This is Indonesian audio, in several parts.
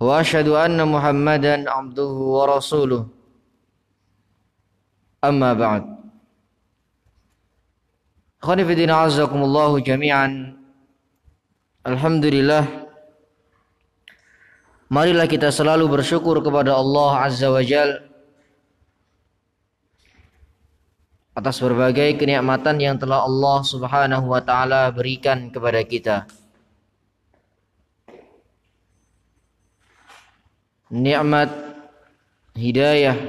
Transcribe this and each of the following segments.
وأشهد أن محمدا عبده ورسوله أما بعد أخواني في الدين أعزكم الله جميعا الحمد لله Marilah kita selalu bersyukur kepada Allah Azza wa Jal atas berbagai kenikmatan yang telah Allah Subhanahu wa taala berikan kepada kita. Nikmat hidayah,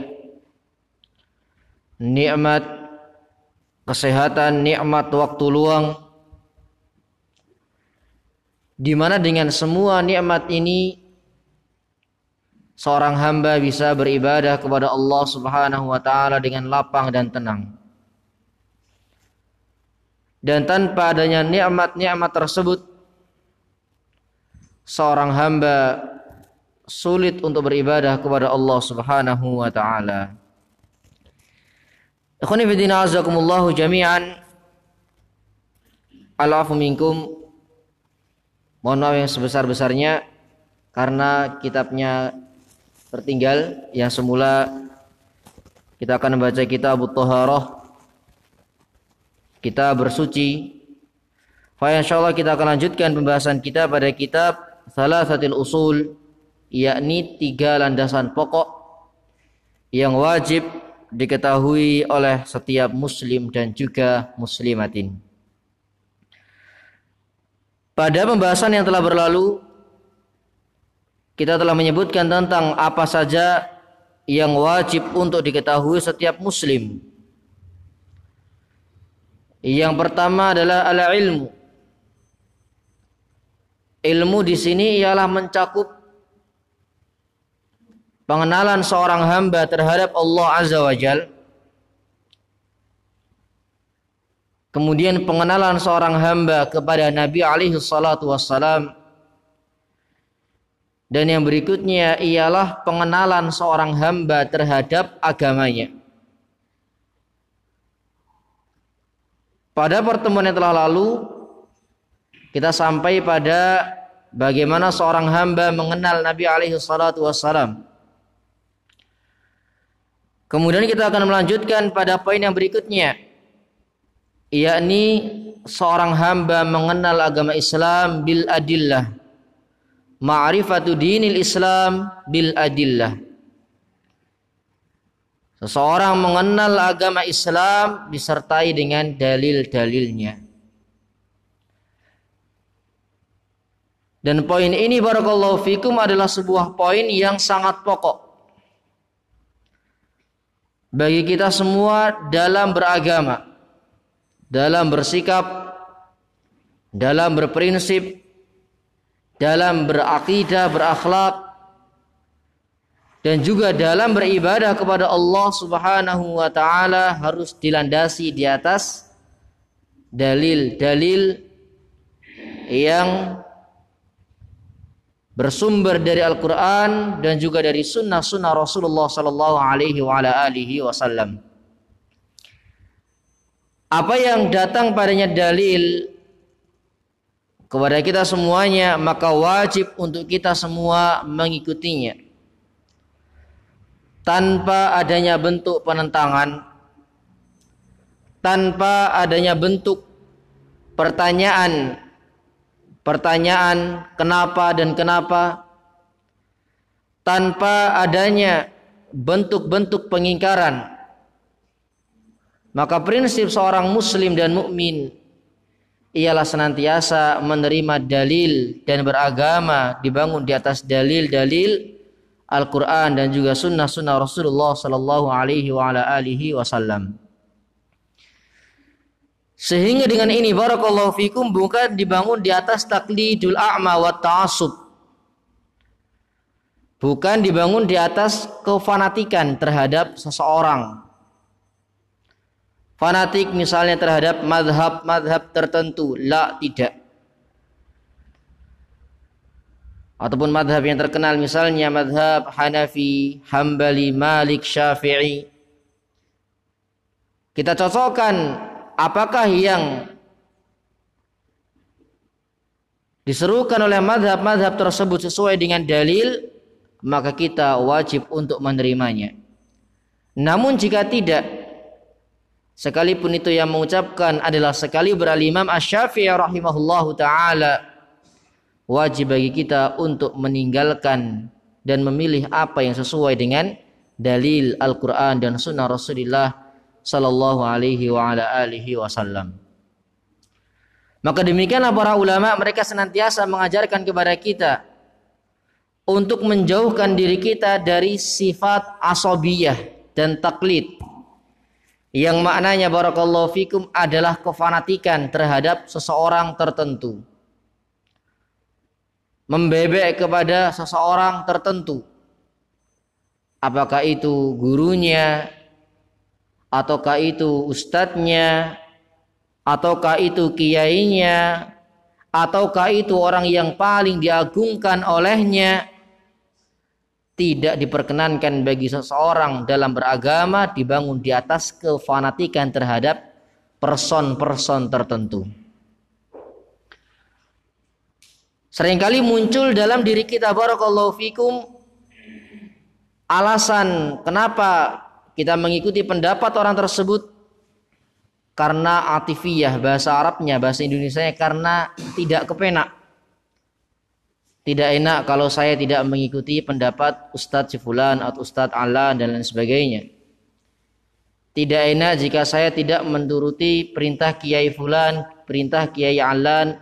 nikmat kesehatan, nikmat waktu luang di mana dengan semua nikmat ini seorang hamba bisa beribadah kepada Allah Subhanahu wa taala dengan lapang dan tenang. Dan tanpa adanya nikmat-nikmat tersebut seorang hamba sulit untuk beribadah kepada Allah Subhanahu wa taala. Ikhwani fi din azakumullah jami'an. Alafu minkum. Mohon maaf yang sebesar-besarnya karena kitabnya tertinggal yang semula kita akan membaca kitab Taharah kita bersuci Fa insyaallah kita akan lanjutkan pembahasan kita pada kitab Salasatil Usul yakni tiga landasan pokok yang wajib diketahui oleh setiap muslim dan juga muslimatin. Pada pembahasan yang telah berlalu kita telah menyebutkan tentang apa saja yang wajib untuk diketahui setiap muslim. Yang pertama adalah ala ilmu. Ilmu di sini ialah mencakup pengenalan seorang hamba terhadap Allah Azza wa Jal. Kemudian pengenalan seorang hamba kepada Nabi alaihi salatu wassalam dan yang berikutnya ialah pengenalan seorang hamba terhadap agamanya. Pada pertemuan yang telah lalu kita sampai pada bagaimana seorang hamba mengenal Nabi alaihi salatu wassalam. Kemudian kita akan melanjutkan pada poin yang berikutnya yakni seorang hamba mengenal agama Islam bil adillah ma'rifatu dinil Islam bil adillah. Seseorang mengenal agama Islam disertai dengan dalil-dalilnya. Dan poin ini barakallahu fikum adalah sebuah poin yang sangat pokok bagi kita semua dalam beragama, dalam bersikap, dalam berprinsip, dalam berakidah, berakhlak dan juga dalam beribadah kepada Allah Subhanahu wa taala harus dilandasi di atas dalil-dalil yang bersumber dari Al-Quran dan juga dari sunnah-sunnah Rasulullah Sallallahu Alaihi Wasallam. Apa yang datang padanya dalil kepada kita semuanya maka wajib untuk kita semua mengikutinya tanpa adanya bentuk penentangan tanpa adanya bentuk pertanyaan pertanyaan kenapa dan kenapa tanpa adanya bentuk-bentuk pengingkaran maka prinsip seorang muslim dan mukmin ialah senantiasa menerima dalil dan beragama dibangun di atas dalil-dalil Al-Quran dan juga sunnah-sunnah Rasulullah Sallallahu Alaihi Wasallam. Sehingga dengan ini barakallahu fikum bukan dibangun di atas taklidul a'ma wa ta'assub. Bukan dibangun di atas kefanatikan terhadap seseorang. Fanatik misalnya terhadap madhab-madhab tertentu. La, tidak. Ataupun madhab yang terkenal misalnya madhab Hanafi, Hambali, Malik, Syafi'i. Kita cocokkan apakah yang diserukan oleh madhab-madhab tersebut sesuai dengan dalil maka kita wajib untuk menerimanya. Namun jika tidak sekalipun itu yang mengucapkan adalah sekali beralimam asy-syafi'i rahimahullahu taala wajib bagi kita untuk meninggalkan dan memilih apa yang sesuai dengan dalil Al-Quran dan Sunnah Rasulullah sallallahu alaihi wa ala alihi wasallam. Maka demikianlah para ulama mereka senantiasa mengajarkan kepada kita untuk menjauhkan diri kita dari sifat asobiyah dan taklid yang maknanya barakallahu fikum adalah kefanatikan terhadap seseorang tertentu membebek kepada seseorang tertentu apakah itu gurunya ataukah itu ustadznya? Ataukah itu kiainya? Ataukah itu orang yang paling diagungkan olehnya? Tidak diperkenankan bagi seseorang dalam beragama dibangun di atas kefanatikan terhadap person-person tertentu. Seringkali muncul dalam diri kita barakallahu fikum alasan kenapa kita mengikuti pendapat orang tersebut karena atifiyah bahasa Arabnya bahasa Indonesia karena tidak kepenak. Tidak enak kalau saya tidak mengikuti pendapat Ustadz Sifulan atau Ustadz Alan dan lain sebagainya. Tidak enak jika saya tidak menuruti perintah Kiai Fulan perintah Kiai Alan.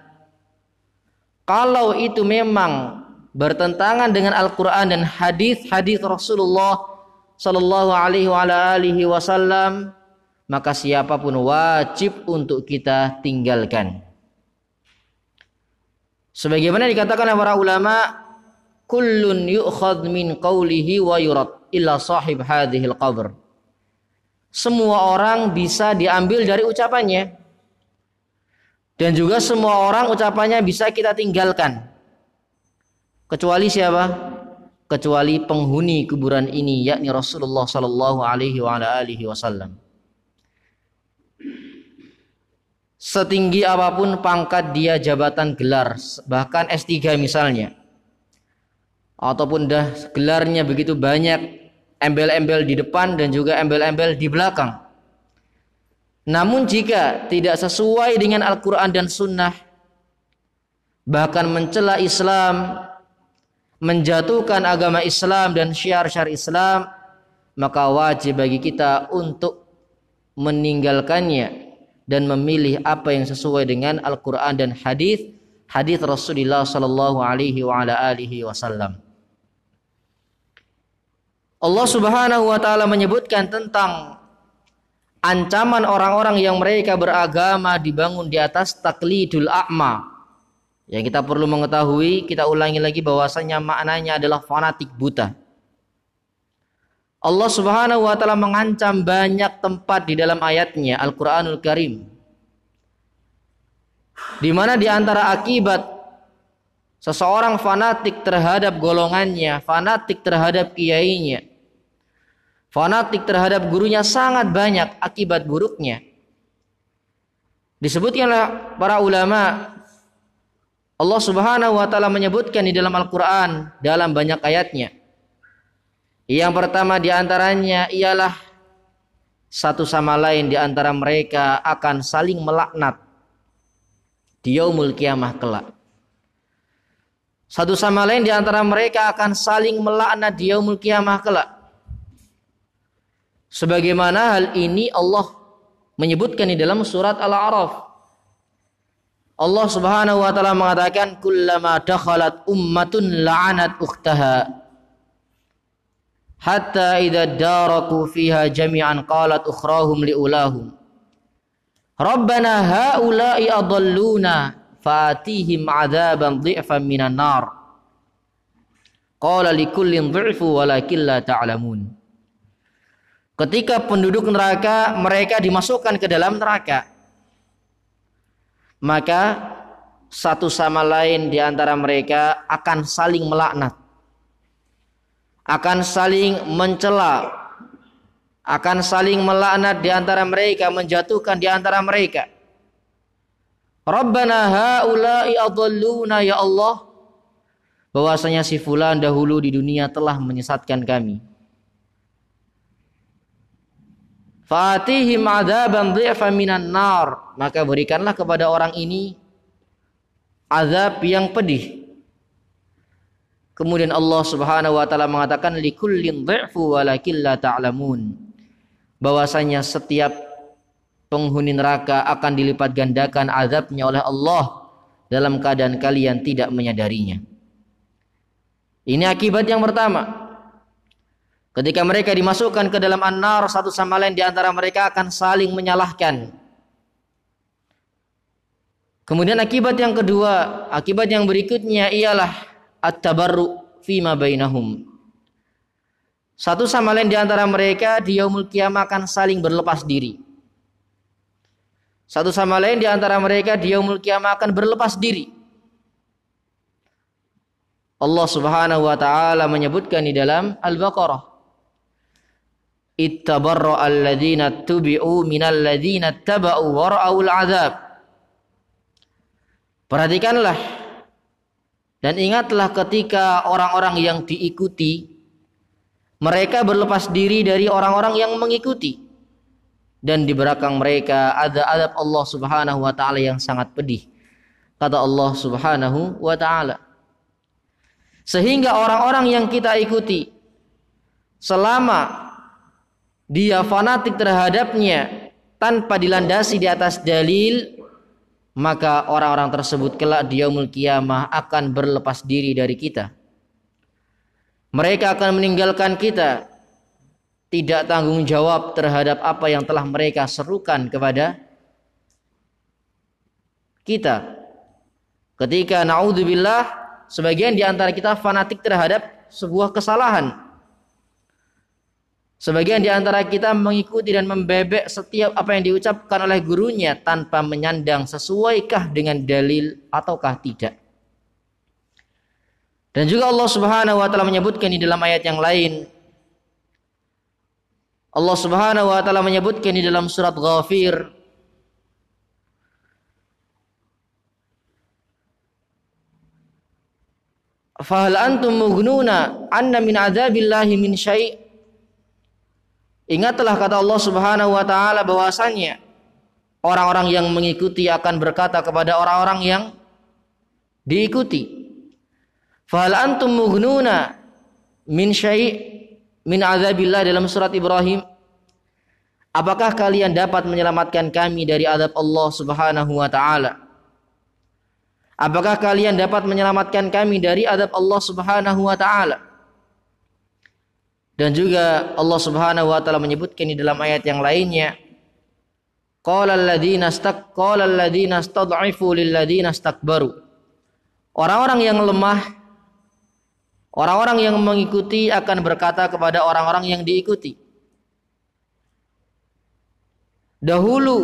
Kalau itu memang bertentangan dengan Al-Quran dan hadis-hadis Rasulullah sallallahu alaihi wa alihi wasallam maka siapa pun wajib untuk kita tinggalkan. Sebagaimana dikatakan oleh para ulama, kullun yu'khad min qawlihi wa yurad illa sahib hadhil qabr. Semua orang bisa diambil dari ucapannya. Dan juga semua orang ucapannya bisa kita tinggalkan. Kecuali siapa? Kecuali penghuni kuburan ini yakni Rasulullah sallallahu alaihi wa ala alihi wasallam. Setinggi apa pun pangkat dia jabatan gelar, bahkan S3 misalnya. Ataupun dah gelarnya begitu banyak, embel-embel di depan dan juga embel-embel di belakang. Namun jika tidak sesuai dengan Al-Quran dan Sunnah, bahkan mencela Islam, menjatuhkan agama Islam dan syiar-syiar Islam maka wajib bagi kita untuk meninggalkannya dan memilih apa yang sesuai dengan Al-Qur'an dan hadis hadis Rasulullah sallallahu alaihi wa ala alihi wasallam. Allah Subhanahu wa taala menyebutkan tentang ancaman orang-orang yang mereka beragama dibangun di atas taklidul a'ma yang kita perlu mengetahui, kita ulangi lagi bahwasanya maknanya adalah fanatik buta. Allah Subhanahu wa taala mengancam banyak tempat di dalam ayatnya Al-Qur'anul Karim. Di mana di antara akibat seseorang fanatik terhadap golongannya, fanatik terhadap kiainya, fanatik terhadap gurunya sangat banyak akibat buruknya. Disebutkan oleh para ulama Allah Subhanahu wa taala menyebutkan di dalam Al-Qur'an dalam banyak ayatnya. Yang pertama di antaranya ialah satu sama lain di antara mereka akan saling melaknat di yaumul kiamah kelak. Satu sama lain di antara mereka akan saling melaknat di yaumul kiamah kelak. Sebagaimana hal ini Allah menyebutkan di dalam surat Al-A'raf. Allah Subhanahu wa taala mengatakan kullama dakhalat ummatun la'anat ukhtaha. Hatta idza daraku fiha jami'an qalat ukhrahum liulahum. Rabbana haula'i adalluna fatihim adzaban dhi'fan minan nar. Qala likullin dhi'fu walakin la ta'lamun. Ta Ketika penduduk neraka mereka dimasukkan ke dalam neraka. Maka satu sama lain di antara mereka akan saling melaknat. Akan saling mencela. Akan saling melaknat di antara mereka, menjatuhkan di antara mereka. Rabbana haula'i adalluna ya Allah. Bahwasanya si fulan dahulu di dunia telah menyesatkan kami Fatihim adzaban dhi'fan minan nar. Maka berikanlah kepada orang ini azab yang pedih. Kemudian Allah Subhanahu wa taala mengatakan likullin dhi'fu walakin la ta'lamun. Bahwasanya setiap penghuni neraka akan dilipat gandakan azabnya oleh Allah dalam keadaan kalian tidak menyadarinya. Ini akibat yang pertama. Ketika mereka dimasukkan ke dalam an-nar satu sama lain di antara mereka akan saling menyalahkan. Kemudian akibat yang kedua, akibat yang berikutnya ialah at-tabarru fima bainahum. Satu sama lain di antara mereka di yaumul kiamah akan saling berlepas diri. Satu sama lain di antara mereka di yaumul kiamah akan berlepas diri. Allah Subhanahu wa taala menyebutkan di dalam Al-Baqarah ittabarra alladzina tubi'u minal ladzina taba'u wara'ul azab Perhatikanlah dan ingatlah ketika orang-orang yang diikuti mereka berlepas diri dari orang-orang yang mengikuti. Dan di belakang mereka ada adab Allah Subhanahu wa taala yang sangat pedih kata Allah Subhanahu wa taala. Sehingga orang-orang yang kita ikuti selama dia fanatik terhadapnya tanpa dilandasi di atas dalil maka orang-orang tersebut kelak di yaumul kiamah akan berlepas diri dari kita. Mereka akan meninggalkan kita. Tidak tanggung jawab terhadap apa yang telah mereka serukan kepada kita. Ketika naudzubillah sebagian di antara kita fanatik terhadap sebuah kesalahan Sebagian di antara kita mengikuti dan membebek setiap apa yang diucapkan oleh gurunya tanpa menyandang sesuaikah dengan dalil ataukah tidak. Dan juga Allah Subhanahu wa taala menyebutkan di dalam ayat yang lain Allah Subhanahu wa taala menyebutkan di dalam surat Ghafir Fahal antum mughnuna anna min adzabillahi min syai' Ingatlah kata Allah Subhanahu wa taala bahwasanya orang-orang yang mengikuti akan berkata kepada orang-orang yang diikuti. Fahal antum mughnuna min syai' min azabillah dalam surat Ibrahim Apakah kalian dapat menyelamatkan kami dari azab Allah Subhanahu wa taala? Apakah kalian dapat menyelamatkan kami dari azab Allah Subhanahu wa taala? Dan juga Allah Subhanahu wa taala menyebutkan di dalam ayat yang lainnya Qala alladziina istak qala alladziina istad'ifu lil ladziina istakbaru Orang-orang yang lemah orang-orang yang mengikuti akan berkata kepada orang-orang yang diikuti Dahulu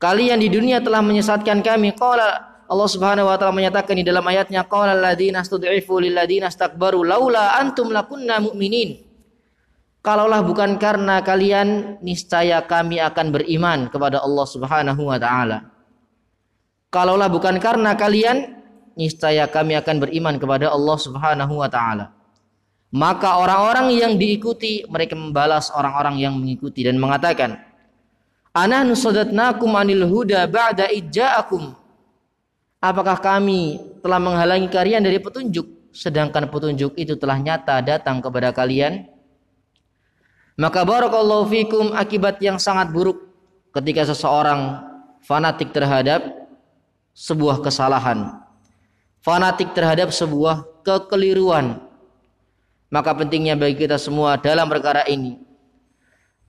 kalian di dunia telah menyesatkan kami. Qala Allah Subhanahu wa taala menyatakan di dalam ayatnya qala alladziina stud'ifu lil ladziina istakbaru laula antum lakunna mu'minin. Kalaulah bukan karena kalian niscaya kami akan beriman kepada Allah Subhanahu wa taala. Kalaulah bukan karena kalian niscaya kami akan beriman kepada Allah Subhanahu wa taala. Maka orang-orang yang diikuti mereka membalas orang-orang yang mengikuti dan mengatakan, "Ana nusadatnakum anil huda ba'da ijja'akum." Apakah kami telah menghalangi kalian dari petunjuk sedangkan petunjuk itu telah nyata datang kepada kalian? Maka barakallahu fikum akibat yang sangat buruk ketika seseorang fanatik terhadap sebuah kesalahan. Fanatik terhadap sebuah kekeliruan. Maka pentingnya bagi kita semua dalam perkara ini.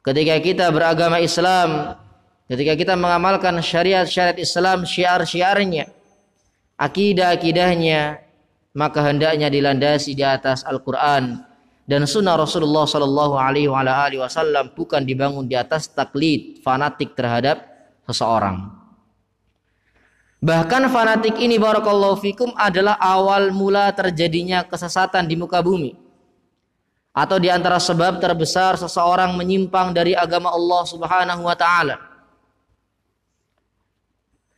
Ketika kita beragama Islam, ketika kita mengamalkan syariat-syariat Islam, syiar-syiarnya, akidah-akidahnya, maka hendaknya dilandasi di atas Al-Quran dan sunnah Rasulullah Sallallahu Alaihi Wasallam bukan dibangun di atas taklid fanatik terhadap seseorang. Bahkan fanatik ini barakallahu fikum adalah awal mula terjadinya kesesatan di muka bumi. Atau di antara sebab terbesar seseorang menyimpang dari agama Allah Subhanahu wa taala.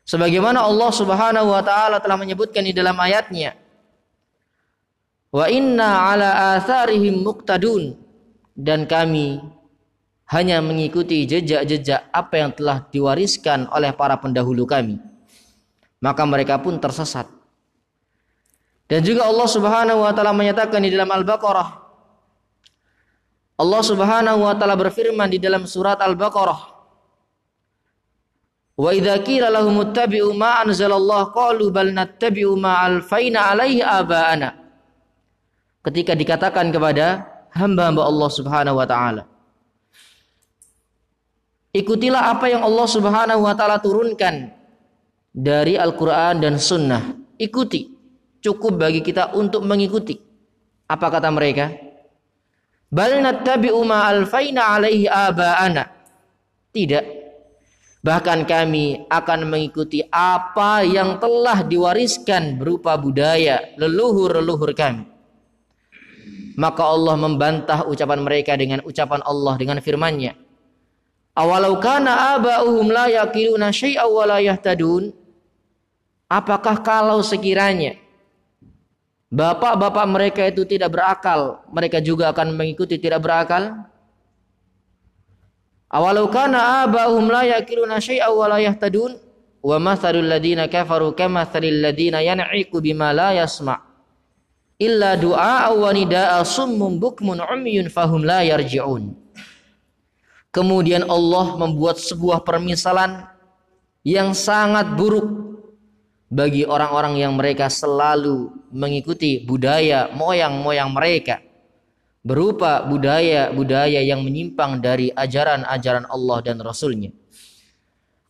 Sebagaimana Allah Subhanahu wa taala telah menyebutkan di dalam ayatnya, Wa inna ala atharihim muqtadun dan kami hanya mengikuti jejak-jejak apa yang telah diwariskan oleh para pendahulu kami. Maka mereka pun tersesat. Dan juga Allah Subhanahu wa taala menyatakan di dalam Al-Baqarah Allah Subhanahu wa taala berfirman di dalam surat Al-Baqarah Wa idza qila lahum ittabi'u ma anzalallahu qalu bal nattabi'u ma alfaina alaihi aba'ana ketika dikatakan kepada hamba-hamba Allah Subhanahu wa taala. Ikutilah apa yang Allah Subhanahu wa taala turunkan dari Al-Qur'an dan sunnah. Ikuti. Cukup bagi kita untuk mengikuti. Apa kata mereka? Bal nattabi'u ma alfaina alaihi aba'ana. Tidak. Bahkan kami akan mengikuti apa yang telah diwariskan berupa budaya leluhur-leluhur kami. Maka Allah membantah ucapan mereka dengan ucapan Allah dengan firman-Nya. Awalau kana aba'uhum la yaqiluna syai'aw wa la yahtadun? Apakah kalau sekiranya bapak-bapak mereka itu tidak berakal, mereka juga akan mengikuti tidak berakal? Awalau kana aba'uhum la yaqiluna syai'aw wa la yahtadun? Wa mathalul ladina kafaru kamathalil ladina yan'iqu bima la yasma' illa du'a wa nida'a summum bukmun umyun fahum la yarji'un. Kemudian Allah membuat sebuah permisalan yang sangat buruk bagi orang-orang yang mereka selalu mengikuti budaya moyang-moyang mereka berupa budaya-budaya yang menyimpang dari ajaran-ajaran Allah dan Rasulnya.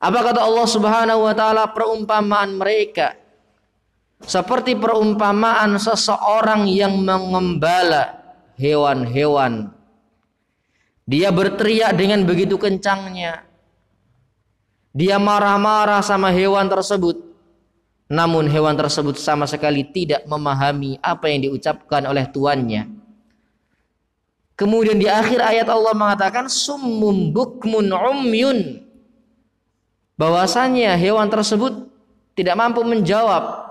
Apa kata Allah Subhanahu wa taala perumpamaan mereka seperti perumpamaan seseorang yang mengembala hewan-hewan. Dia berteriak dengan begitu kencangnya. Dia marah-marah sama hewan tersebut. Namun hewan tersebut sama sekali tidak memahami apa yang diucapkan oleh tuannya. Kemudian di akhir ayat Allah mengatakan summum bukmun umyun. Bahwasanya hewan tersebut tidak mampu menjawab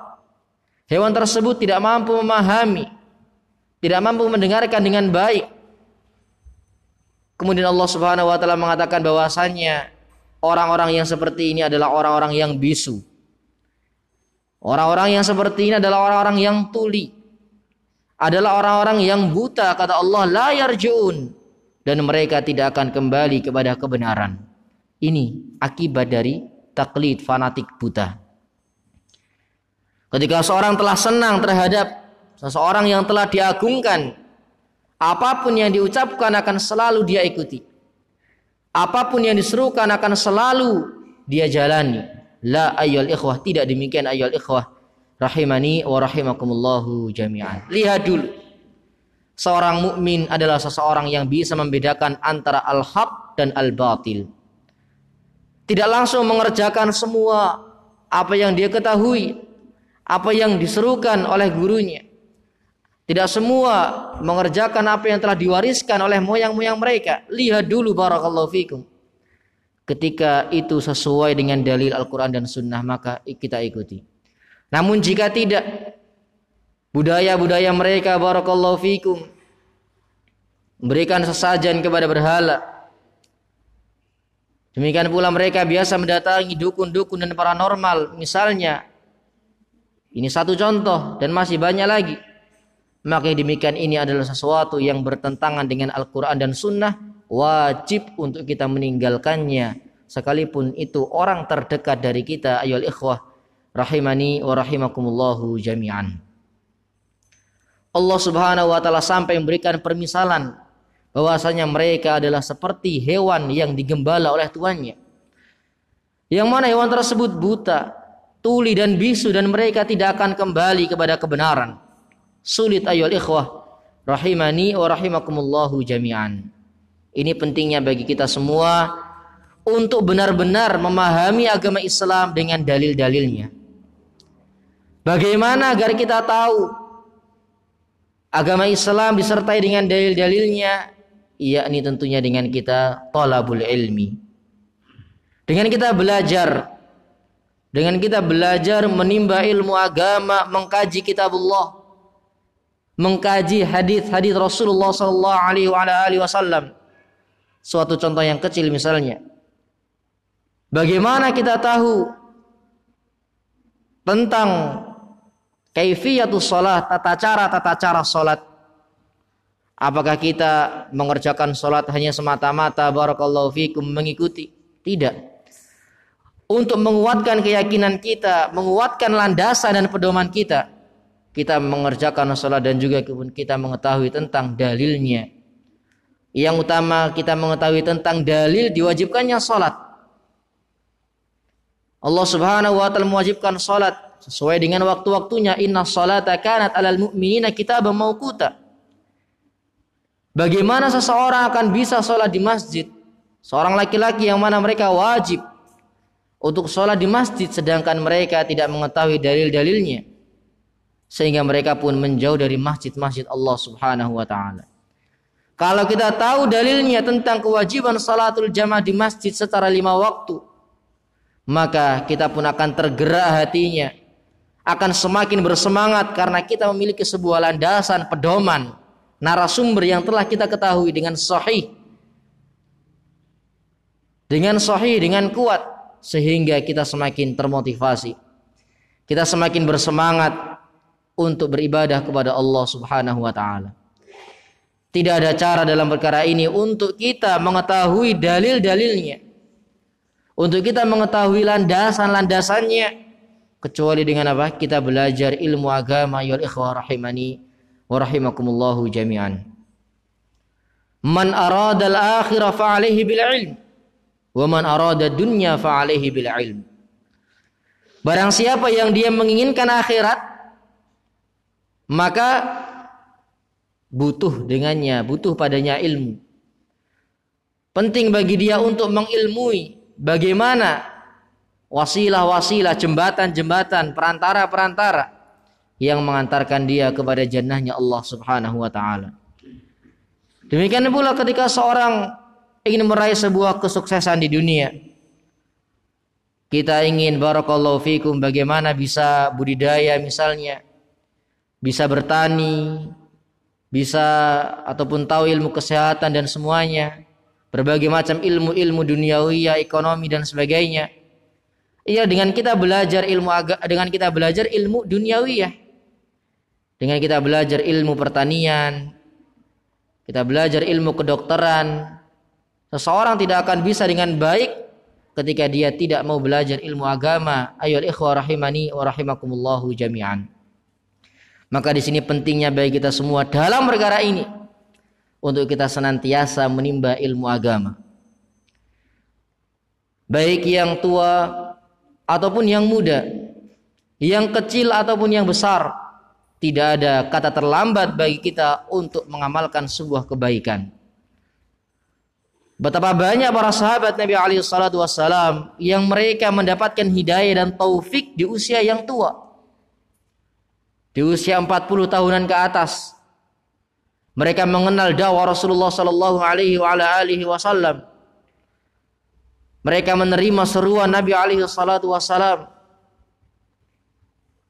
Hewan tersebut tidak mampu memahami, tidak mampu mendengarkan dengan baik. Kemudian Allah Subhanahu wa taala mengatakan bahwasanya orang-orang yang seperti ini adalah orang-orang yang bisu. Orang-orang yang seperti ini adalah orang-orang yang tuli. Adalah orang-orang yang buta kata Allah la yarjun dan mereka tidak akan kembali kepada kebenaran. Ini akibat dari taklid fanatik buta. Ketika seorang telah senang terhadap seseorang yang telah diagungkan, apa pun yang diucapkan akan selalu dia ikuti. Apa pun yang diserukan akan selalu dia jalani. La ayyul ikhwah, tidak demikian ayyul ikhwah. Rahimani wa rahimakumullahu jami'an. Lihat dulu. Seorang mukmin adalah seseorang yang bisa membedakan antara al-haq dan al-batil. Tidak langsung mengerjakan semua apa yang dia ketahui, apa yang diserukan oleh gurunya. Tidak semua mengerjakan apa yang telah diwariskan oleh moyang-moyang mereka. Lihat dulu barakallahu fikum. Ketika itu sesuai dengan dalil Al-Quran dan Sunnah maka kita ikuti. Namun jika tidak budaya-budaya mereka barakallahu fikum memberikan sesajen kepada berhala. Demikian pula mereka biasa mendatangi dukun-dukun dan paranormal misalnya ini satu contoh dan masih banyak lagi. Maka demikian ini adalah sesuatu yang bertentangan dengan Al-Quran dan Sunnah. wajib untuk kita meninggalkannya sekalipun itu orang terdekat dari kita ayol ikhwah rahimani wa rahimakumullahu jami'an. Allah Subhanahu wa taala sampai memberikan permisalan bahwasanya mereka adalah seperti hewan yang digembala oleh tuannya. Yang mana hewan tersebut buta tuli dan bisu dan mereka tidak akan kembali kepada kebenaran. Sulit ayol ikhwah. Rahimani wa rahimakumullahu jami'an. Ini pentingnya bagi kita semua untuk benar-benar memahami agama Islam dengan dalil-dalilnya. Bagaimana agar kita tahu agama Islam disertai dengan dalil-dalilnya? Yakni tentunya dengan kita talabul ilmi. Dengan kita belajar dengan kita belajar menimba ilmu agama, mengkaji kitabullah, mengkaji hadis-hadis Rasulullah wasallam suatu contoh yang kecil misalnya. Bagaimana kita tahu tentang kaifiyatus salat, tata cara tata cara salat? Apakah kita mengerjakan salat hanya semata-mata barakallahu fikum mengikuti? Tidak. Untuk menguatkan keyakinan kita, menguatkan landasan dan pedoman kita, kita mengerjakan salat dan juga kita mengetahui tentang dalilnya, yang utama kita mengetahui tentang dalil diwajibkannya salat. Allah Subhanahu wa taala mewajibkan salat sesuai dengan waktu-waktunya. Inna salata kanat 'alal mu'minina kitaban mauquta. Bagaimana seseorang akan bisa salat di masjid? Seorang laki-laki yang mana mereka wajib untuk sholat di masjid sedangkan mereka tidak mengetahui dalil-dalilnya sehingga mereka pun menjauh dari masjid-masjid Allah Subhanahu wa taala. Kalau kita tahu dalilnya tentang kewajiban salatul jamaah di masjid secara lima waktu, maka kita pun akan tergerak hatinya, akan semakin bersemangat karena kita memiliki sebuah landasan pedoman narasumber yang telah kita ketahui dengan sahih, dengan sahih, dengan kuat, sehingga kita semakin termotivasi, kita semakin bersemangat untuk beribadah kepada Allah Subhanahu wa Ta'ala. Tidak ada cara dalam perkara ini untuk kita mengetahui dalil-dalilnya. Untuk kita mengetahui landasan-landasannya. Kecuali dengan apa? Kita belajar ilmu agama ya ikhwah rahimani wa rahimakumullahu jami'an. Man arada al-akhirah fa'alaihi bil ilm. Wa man arada dunya fa'alaihi bil ilm. Barang siapa yang dia menginginkan akhirat, maka butuh dengannya, butuh padanya ilmu. Penting bagi dia untuk mengilmui bagaimana wasilah-wasilah, jembatan-jembatan, perantara-perantara yang mengantarkan dia kepada jannahnya Allah Subhanahu wa taala. Demikian pula ketika seorang ingin meraih sebuah kesuksesan di dunia. Kita ingin barakallahu fikum bagaimana bisa budidaya misalnya, bisa bertani, bisa ataupun tahu ilmu kesehatan dan semuanya, berbagai macam ilmu-ilmu duniawi, ekonomi dan sebagainya. Iya, dengan kita belajar ilmu agak dengan kita belajar ilmu duniawi ya. Dengan kita belajar ilmu pertanian, kita belajar ilmu kedokteran, seseorang tidak akan bisa dengan baik ketika dia tidak mau belajar ilmu agama. Ayo ikhwah rahimani wa rahimakumullahu jami'an. Maka di sini pentingnya bagi kita semua dalam perkara ini untuk kita senantiasa menimba ilmu agama. Baik yang tua ataupun yang muda, yang kecil ataupun yang besar, tidak ada kata terlambat bagi kita untuk mengamalkan sebuah kebaikan. Betapa banyak para sahabat Nabi alaihi salatu yang mereka mendapatkan hidayah dan taufik di usia yang tua di usia 40 tahunan ke atas. Mereka mengenal dakwah Rasulullah sallallahu alaihi wa alihi wasallam. Mereka menerima seruan Nabi alaihi salatu wasallam.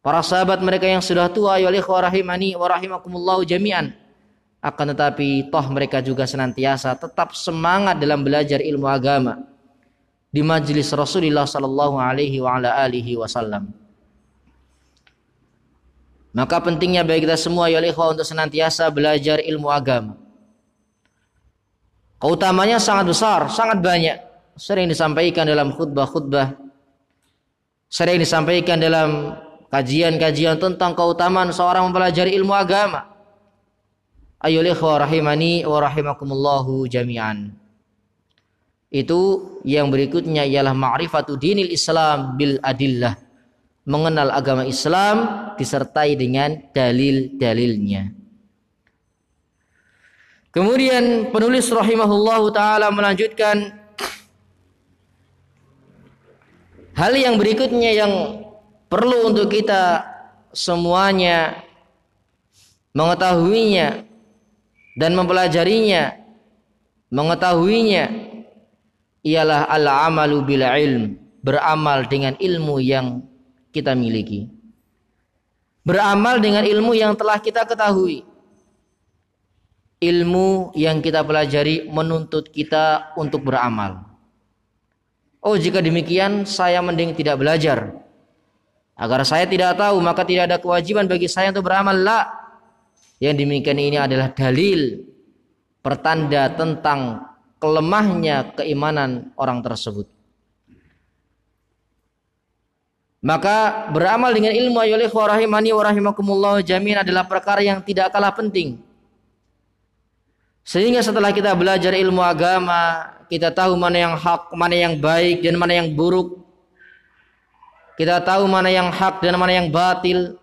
Para sahabat mereka yang sudah tua ya ikhwah rahimani wa rahimakumullah jami'an. Akan tetapi toh mereka juga senantiasa tetap semangat dalam belajar ilmu agama di majelis Rasulullah sallallahu alaihi wa ala alihi wasallam. Maka pentingnya bagi kita semua ya ikhwah untuk senantiasa belajar ilmu agama. Keutamanya sangat besar, sangat banyak. Sering disampaikan dalam khutbah-khutbah. Sering disampaikan dalam kajian-kajian tentang keutamaan seorang mempelajari ilmu agama. Ayol ikhwa rahimani wa rahimakumullahu jami'an. Itu yang berikutnya ialah ma'rifatu dinil Islam bil adillah. Mengenal agama Islam disertai dengan dalil-dalilnya. Kemudian penulis rahimahullahu taala melanjutkan hal yang berikutnya yang perlu untuk kita semuanya mengetahuinya dan mempelajarinya mengetahuinya ialah al-amalu bil ilm beramal dengan ilmu yang kita miliki beramal dengan ilmu yang telah kita ketahui ilmu yang kita pelajari menuntut kita untuk beramal. Oh, jika demikian saya mending tidak belajar. Agar saya tidak tahu, maka tidak ada kewajiban bagi saya untuk beramal. La. Yang demikian ini adalah dalil pertanda tentang kelemahnya keimanan orang tersebut. Maka beramal dengan ilmu ayolih wa rahimani wa rahimakumullah jamin adalah perkara yang tidak kalah penting sehingga setelah kita belajar ilmu agama, kita tahu mana yang hak, mana yang baik dan mana yang buruk. Kita tahu mana yang hak dan mana yang batil.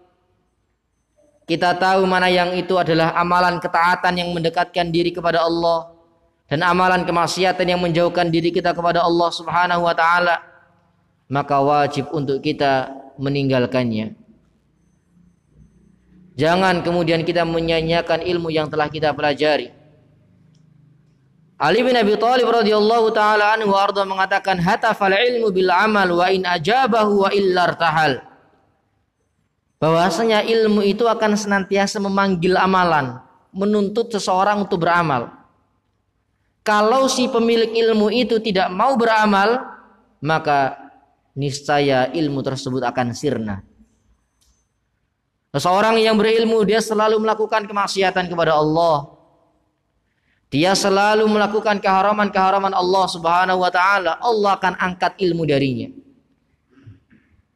Kita tahu mana yang itu adalah amalan ketaatan yang mendekatkan diri kepada Allah dan amalan kemaksiatan yang menjauhkan diri kita kepada Allah Subhanahu wa taala. Maka wajib untuk kita meninggalkannya. Jangan kemudian kita menyanyiakan ilmu yang telah kita pelajari Ali bin Abi Thalib radhiyallahu taala anhu arda mengatakan hatafal ilmu bil amal wa in ajabahu wa illar tahal. Bahwasanya ilmu itu akan senantiasa memanggil amalan, menuntut seseorang untuk beramal. Kalau si pemilik ilmu itu tidak mau beramal, maka niscaya ilmu tersebut akan sirna. Seseorang yang berilmu dia selalu melakukan kemaksiatan kepada Allah, dia selalu melakukan keharaman-keharaman Allah Subhanahu wa taala, Allah akan angkat ilmu darinya.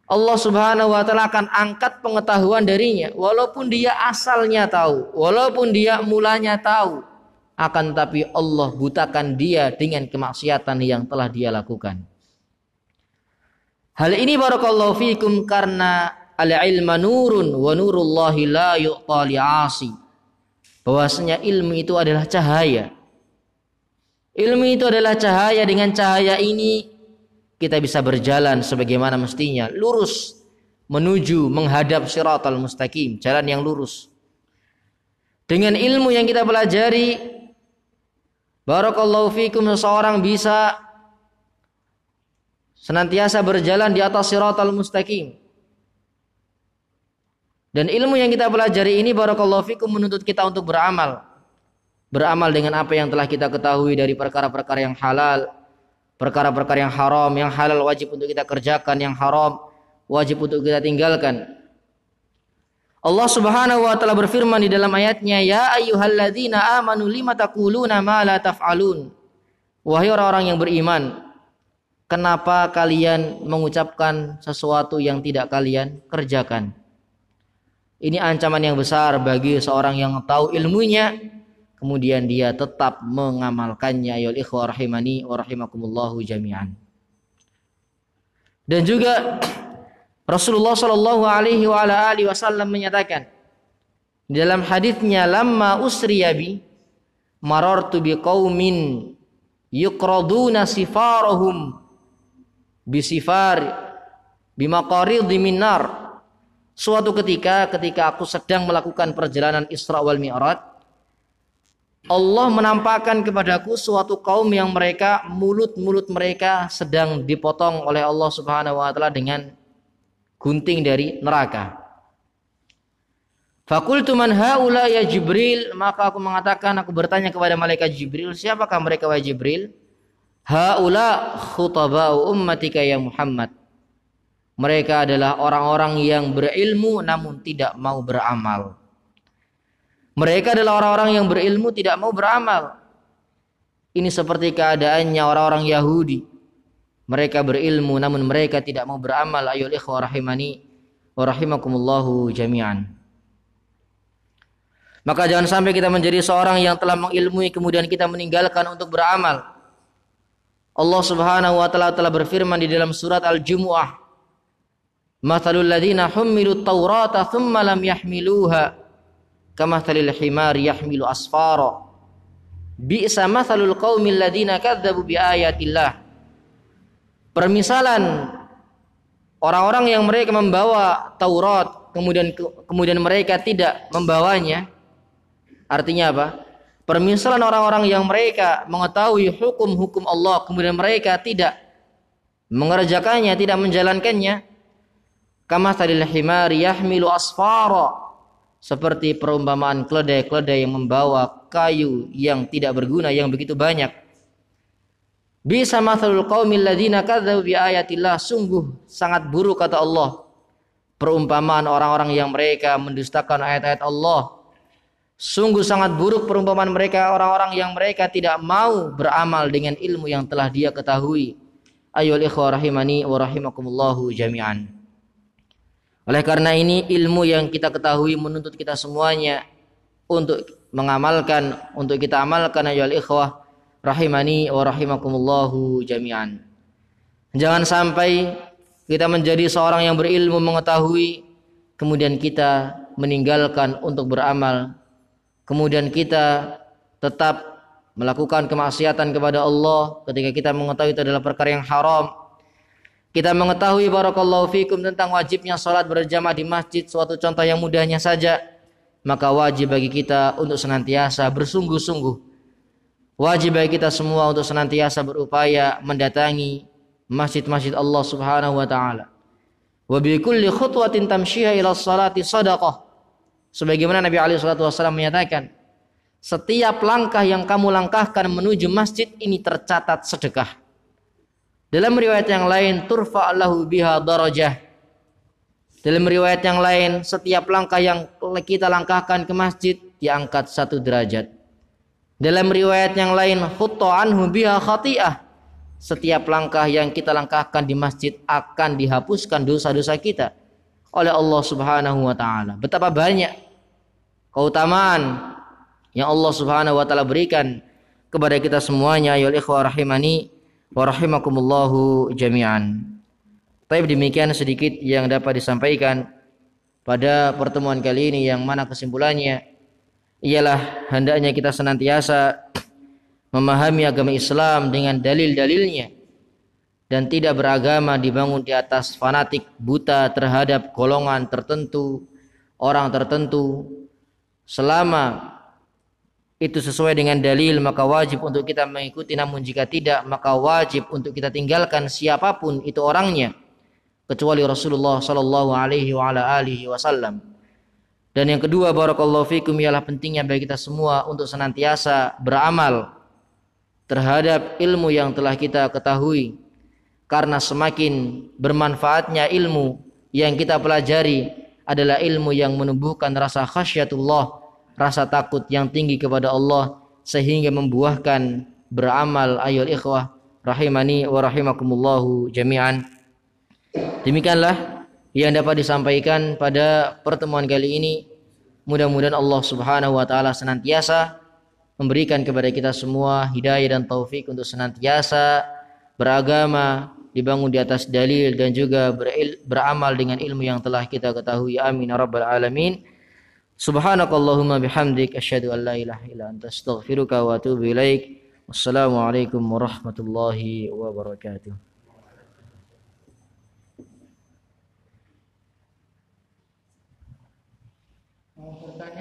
Allah Subhanahu wa taala akan angkat pengetahuan darinya walaupun dia asalnya tahu, walaupun dia mulanya tahu, akan tapi Allah butakan dia dengan kemaksiatan yang telah dia lakukan. Hal ini barakallahu fikum karena al-ilma nurun wa nurullahi la yu'ta li'asi bahwasanya ilmu itu adalah cahaya. Ilmu itu adalah cahaya dengan cahaya ini kita bisa berjalan sebagaimana mestinya, lurus menuju menghadap siratal mustaqim, jalan yang lurus. Dengan ilmu yang kita pelajari, barakallahu fikum seseorang bisa senantiasa berjalan di atas siratal mustaqim. Dan ilmu yang kita pelajari ini barakallahu fikum menuntut kita untuk beramal. Beramal dengan apa yang telah kita ketahui dari perkara-perkara yang halal, perkara-perkara yang haram, yang halal wajib untuk kita kerjakan, yang haram wajib untuk kita tinggalkan. Allah Subhanahu wa taala berfirman di dalam ayatnya, "Ya ayyuhalladzina amanu lima taquluna ma la taf'alun?" Wahai orang-orang yang beriman, kenapa kalian mengucapkan sesuatu yang tidak kalian kerjakan? Ini ancaman yang besar bagi seorang yang tahu ilmunya kemudian dia tetap mengamalkannya ya ikhwah rahimani jami'an. Dan juga Rasulullah Shallallahu alaihi wasallam menyatakan dalam hadisnya lamma usriyabi marartu biqaumin yuqraduna sifarahum bisifar bimaqarid min nar Suatu ketika ketika aku sedang melakukan perjalanan Isra wal Mi'raj, Allah menampakkan kepadaku suatu kaum yang mereka mulut-mulut mereka sedang dipotong oleh Allah Subhanahu wa taala dengan gunting dari neraka. Fakultu man haula ya Jibril, maka aku mengatakan aku bertanya kepada malaikat Jibril, siapakah mereka wahai Jibril? Haula khutabau ummatika ya Muhammad. Mereka adalah orang-orang yang berilmu namun tidak mau beramal. Mereka adalah orang-orang yang berilmu tidak mau beramal. Ini seperti keadaannya orang-orang Yahudi. Mereka berilmu namun mereka tidak mau beramal. Ayol ikhwah rahimani wa rahimakumullahu jami'an. Maka jangan sampai kita menjadi seorang yang telah mengilmui kemudian kita meninggalkan untuk beramal. Allah Subhanahu wa taala telah berfirman di dalam surat Al-Jumu'ah. Mathalul ladzina humilu Taurata thumma lam yahmiluha kamathalil himari yahmilu asfara. Bi'sa mathalul qaumil ladzina kadzdzabu biayatillah. Permisalan orang-orang yang mereka membawa Taurat kemudian kemudian mereka tidak membawanya. Artinya apa? Permisalan orang-orang yang mereka mengetahui hukum-hukum Allah kemudian mereka tidak mengerjakannya, tidak menjalankannya. Kama tadil himari yahmilu asfara seperti perumpamaan keledai-keledai yang membawa kayu yang tidak berguna yang begitu banyak. Bisa mathalul qaumil ladzina kadzabu bi sungguh sangat buruk kata Allah perumpamaan orang-orang yang mereka mendustakan ayat-ayat Allah. Sungguh sangat buruk perumpamaan mereka orang-orang yang mereka tidak mau beramal dengan ilmu yang telah dia ketahui. Ayo ikhwah rahimani wa rahimakumullahu jami'an. Oleh karena ini ilmu yang kita ketahui menuntut kita semuanya untuk mengamalkan, untuk kita amalkan ayol ikhwah rahimani wa rahimakumullahu jami'an. Jangan sampai kita menjadi seorang yang berilmu mengetahui kemudian kita meninggalkan untuk beramal. Kemudian kita tetap melakukan kemaksiatan kepada Allah ketika kita mengetahui itu adalah perkara yang haram. Kita mengetahui barakallahu fikum tentang wajibnya salat berjamaah di masjid suatu contoh yang mudahnya saja maka wajib bagi kita untuk senantiasa bersungguh-sungguh. Wajib bagi kita semua untuk senantiasa berupaya mendatangi masjid-masjid Allah Subhanahu wa taala. Wa bi kulli khutwatin tamshiha ila salati sadaqah sebagaimana Nabi alaihi salatu wasallam menyatakan setiap langkah yang kamu langkahkan menuju masjid ini tercatat sedekah dalam riwayat yang lain turfa Allahu biha darajah. Dalam riwayat yang lain setiap langkah yang kita langkahkan ke masjid diangkat satu derajat. Dalam riwayat yang lain anhu biha khati'ah. Setiap langkah yang kita langkahkan di masjid akan dihapuskan dosa-dosa kita oleh Allah Subhanahu wa taala. Betapa banyak keutamaan yang Allah Subhanahu wa taala berikan kepada kita semuanya ya ikhwah rahimani wa jami'an. Tapi demikian sedikit yang dapat disampaikan pada pertemuan kali ini yang mana kesimpulannya ialah hendaknya kita senantiasa memahami agama Islam dengan dalil-dalilnya dan tidak beragama dibangun di atas fanatik buta terhadap golongan tertentu, orang tertentu selama itu sesuai dengan dalil maka wajib untuk kita mengikuti namun jika tidak maka wajib untuk kita tinggalkan siapa pun itu orangnya kecuali Rasulullah sallallahu alaihi wa ala alihi wasallam. Dan yang kedua barakallahu fikum ialah pentingnya bagi kita semua untuk senantiasa beramal terhadap ilmu yang telah kita ketahui karena semakin bermanfaatnya ilmu yang kita pelajari adalah ilmu yang menumbuhkan rasa khasyatullah rasa takut yang tinggi kepada Allah sehingga membuahkan beramal ayol ikhwah rahimani wa rahimakumullahu jami'an. Demikianlah yang dapat disampaikan pada pertemuan kali ini. Mudah-mudahan Allah subhanahu wa ta'ala senantiasa memberikan kepada kita semua hidayah dan taufik untuk senantiasa beragama dibangun di atas dalil dan juga beril, beramal dengan ilmu yang telah kita ketahui. Amin ya rabbal alamin. Subhanakallahumma bihamdik asyhadu an la ilaha illa anta astaghfiruka wa atubu ilaik. Wassalamualaikum warahmatullahi wabarakatuh. Thank